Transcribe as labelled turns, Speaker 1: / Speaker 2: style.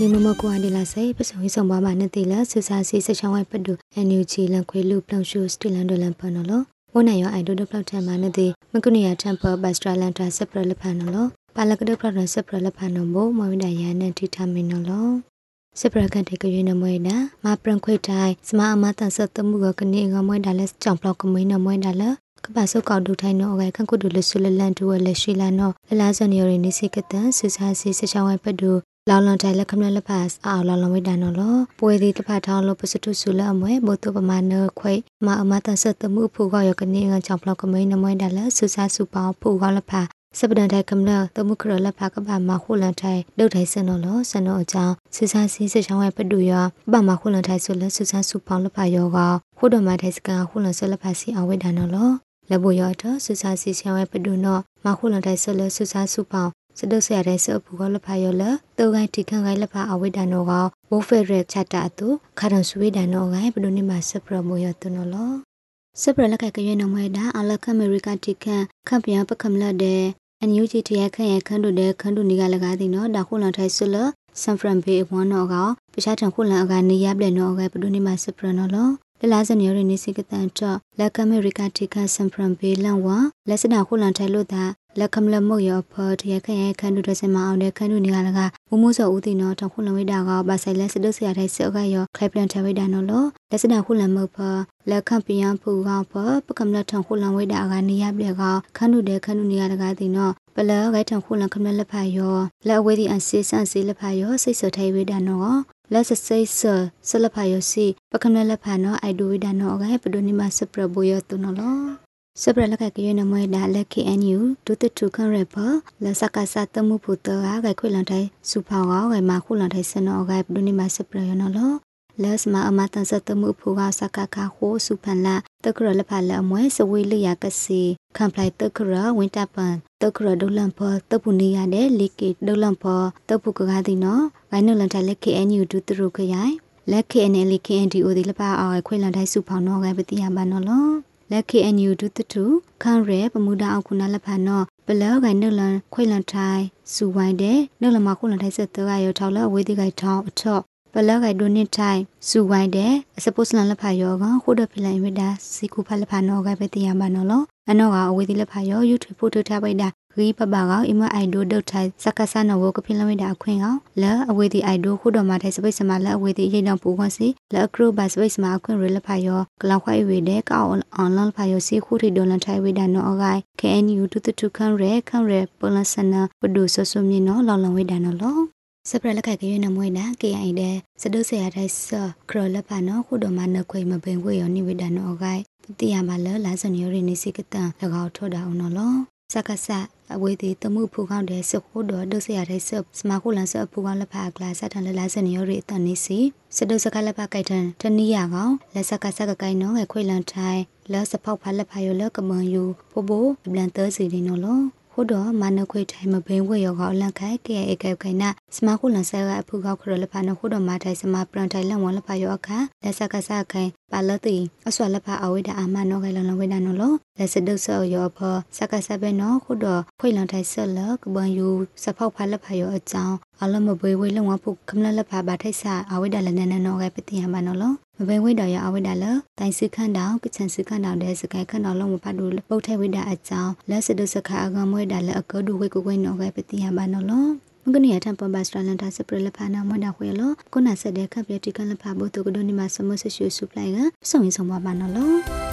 Speaker 1: နေမမကွာဒီလာစေပစုံဆောင်ပါမနဲ့တီလာဆူစာစီစချောင်းဝိုက်ပဒူအန်ယူဂျီလန်ခွေလူပလောင်ရှူစတီလန်ဒလန်ပနော်လောဝနိုင်ရအိုင်ဒိုဒပလောက်ထမနဲ့တီမကုနီယာတမ်ပဘတ်စထရလန်တာဆပ်ပရလဖန်နော်လောပါလကဒပရဆပ်ပရလဖန်နော်ဘောမဝိဒယာနဲ့တီထမင်းနော်လောစပရကန်တေကရနမွေနာမပရန်ခွေတိုင်းစမအမတန်ဆတ်တမှုကကနေငမွေဒါလက်ကြောင်ပလောက်ကမွေးနမွေဒါလကပဆုကောက်ဒုထိုင်နောအကခန့်ကုဒုလဆုလလန်တူဝလက်ရှိလာနောလလာဇန်ယောရနေစိကတန်ဆူစာစီစချောင်းဝိုင်ပဒူ လောင်လွန်တိုင်လက်ခမလလက်ဖတ်အာလောင်လွန်ဝိဒါနော်လောပွေဒီတဖတ်ထောင်းလို့ပစတုဆုလအမွဲဘုတုပမာနခွိမအမတန်ဆတ်တမှုဖူကောရကနေငချောင်ပလောက်ကမိန်နမွဲဒါလက်ဆူစာစုပေါဖူကောလက်ဖတ်စပဒန်တိုင်ကမလတမှုခရလက်ဖာကဘာမခုလန်တိုင်ဒုတ်တိုင်စနလောစနအကြောင်းစစ်စားစီးစစ်ချောင်းရဲ့ပတူရပမခုလန်တိုင်ဆိုလက်စစ်စားစုပေါလက်ဖာယောကခုတော်မတိုင်စကန်ခုလန်ဆက်လက်ဖာစီအဝိဒါနော်လောလက်ဘရတော့စစ်စားစီချောင်းရဲ့ပတူနော်မခုလန်တိုင်ဆက်လက်စစ်စားစုပေါ စဒုဆရာတဲ့ဆပူကလဖာယောလတောဂိုင်တိခန်ဂိုင်လဖာအဝိဒါနောကဘိုဖေရက်ချတာတုခရန်ဆွေဒါနောဂိုင်ဘဒုနိမစပရမိုယတနောလောစပရလကကရနမွေဒါအလကအမေရိကတိခန်ခပ်ပြပကမလတဲ့အန်ယူဂျီတီရခန့်ရခန့်တို့တဲ့ခန့်တို့နေကလကားတင်နော်ဒါခုလန်ထိုင်ဆွလဆန်ဖရန်ဘေးဝန်နောကပခြားထံခုလန်အကနေရပလက်နောကဘဒုနိမစပရနောလောလလာစနေရနေစိကတန်တော့လက်ကအမေရိကတိခန်ဆန်ဖရန်ဘေးလန်ဝလက်စနာခုလန်ထိုင်လို့တာ လက်ခမလမုတ်ရဖော်တရခရဲခန်းတို့တစမအောင်တဲ့ခန်းတို့နေကလကမမိုးစောဦးတင်တော့တခုလဝိတာကဘာဆိုင်လက်စဒုဆရာထိုင်စောကရခလိုက်ပလန်ထဝိတာနော်လို့လက်စနာခုလမုတ်ဖော်လက်ခပီယံဖူကဖော်ပကမလထံခုလဝိတာကနေရပြကခန်းတို့တဲ့ခန်းတို့နေကလကတင်တော့ပလဂိုက်ထံခုလခမလက်ဖာယောလက်အဝေးဒီအစီဆန်စီလက်ဖာယောစိတ်စောထိုင်ဝိတာနော်လက်စစိတ်ဆဆလဖာယောစီပကမလက်ဖာနော်အိုက်ဒူဝိတာနော်ကဲပဒိုနီမစပရဘူယောတုနော်လော စပရလကကရနမွေဒါလက် KNU ဒုတတုခရပလစကဆာတမှုဖူတအားကခွေလန်တိုင်စူဖောင်းကမခုလန်တိုင်စနောကဒုနိမစပရယနလောလက်စမအမတန်စတမှုဖူကစကကခိုးစုဖန်လာတကရလဖလာမွဲစဝေးလျာကစီခံပလိုက်တကရဝင်းတပန်တကရဒုလန်ဖောတပုနေရတဲ့လီကီဒုလန်ဖောတပုကကားဒီနော်ဂိုင်းနလန်တိုင်လက် KNU ဒုတရုခရိုင်လက် KNL KNDO ဒီလပအောင်ခွေလန်တိုင်စုဖောင်းတော့ကပတိယပါနော်လော လက် KNU ဒုတတူခန့်ရဲပမူဒါအောင်ခုနလက်ဖာနောဘလောဂိုင်နလန်ခွေလန်ထိုင်စူဝိုင်းတဲ့နလမခုလန်ထိုင်ဆက်တော့ရထောက်လအဝေးတိကိုင်ထောင်းအထော့ဘလောဂိုင်ဒိုနစ်ထိုင်စူဝိုင်းတဲ့အစပုစလန်လက်ဖာယောကခုဒဖိလိုင်ဝိဒါစီကူဖလက်ဖာနောကပဲတရားမနော်လောအနောကအဝေးတိလက်ဖာယော YouTube ဖိုတိုထားပိဒါ ရီပပကောအမအိုင်ဒိုဒုတ်ထိုင်စကဆာနဝကဖိလဝိဒါအခွင့်ကောလဲအဝေးတိအိုင်ဒိုခုတော်မှာထိုင်စပိတ်စမလဲအဝေးတိရိတ်တော့ပူခွန်စီလဲအခရုဘတ်စပိတ်စမအခွင့်ရလဖာယောကလောက်ခွိုင်ဝေတဲ့ကောက်အွန်လိုင်းဖာယောစီခုထိဒေါ်လန်ထိုင်ဝိဒါနော်အဂိုင် KNU တူတူခန့်ရဲခန့်ရဲပလစနာပဒုဆဆုမြင်နော်လောင်လောင်ဝိဒါနော်လောစပရလက်ကကရနမွေနာ KI တဲ့စဒုဆေရတဲ့ဆခရလပနော်ခုတော်မှာနခွေမပင်ဝေရောနိဝိဒါနော်အဂိုင်တိယမှာလလာစညိုရနေစိကတန်၎င်းထောတာအောင်နော်လောစကဆ အဝေးတီတမှုဖူကောင်းတဲ့စခိုးတော်ဒုစရတဲ့စစမခုလန်စဖူကောင်းလက်ဖာကလာစတန်လလာစနေရတန်နေစီစဒုစကလက်ဖာကြိုက်တန်တနီးရကောင်လက်စကဆက်ကကိုင်းနော်ငယ်ခွေလန်ထိုင်လက်စဖောက်ဖာလက်ဖာရလကမန်ယူဖိုးဘိုအပလန်သစီနေနော်လော ဟိုတော့မနခွေထိုင်မဘိန်းဝေရောကအလန့်ခိုင်ကဲအေကဲကိုင်နာစမခုလန်ဆဲကအဖူကောက်ခရလဖာနဟိုတော့မထိုင်စမပရန်ထိုင်လန်ဝလဖာရောအခါလက်စကဆခိုင်ပါလတိအဆွာလဖာအဝိဒအာမနောကလန်လဝိဒနော်လောလက်စဒုဆောရောဖစကဆဘဲနော်ဟိုတော့ခွေလန်ထိုင်ဆက်လကဘန်ယူစဖောက်ဖာလဖာရောအကြောင်းအလမဘွေဝေလုံဝဖုခမလလဖာဘာထိုက်ဆာအဝိဒလနနနောကပတိယမနော်လော မဘိဝိတော်ရအဝိဒါလတိုင်စခန့်တောင်ကချန်စခန့်တောင်တဲ့စကိုင်ခန့်တော်လုံးမဖတ်လို့ပုတ်ထဲဝိဒါအကြောင်းလက်စဒုစခါအကမွေဒါလအကဒုဝိကိုကိုနော်ပဲပတိယဘာနော်လောမကနီယထံပပစထလန်တာစပရလဖာနာမွန်ဒါခွေလောခုနဆက်တဲ့ခပ်ပြတိကလဖာဘုတုကဒိုနီမဆမဆရှုစုပလိုင်ကစုံရင်ဆောင်ပါပါနော်လော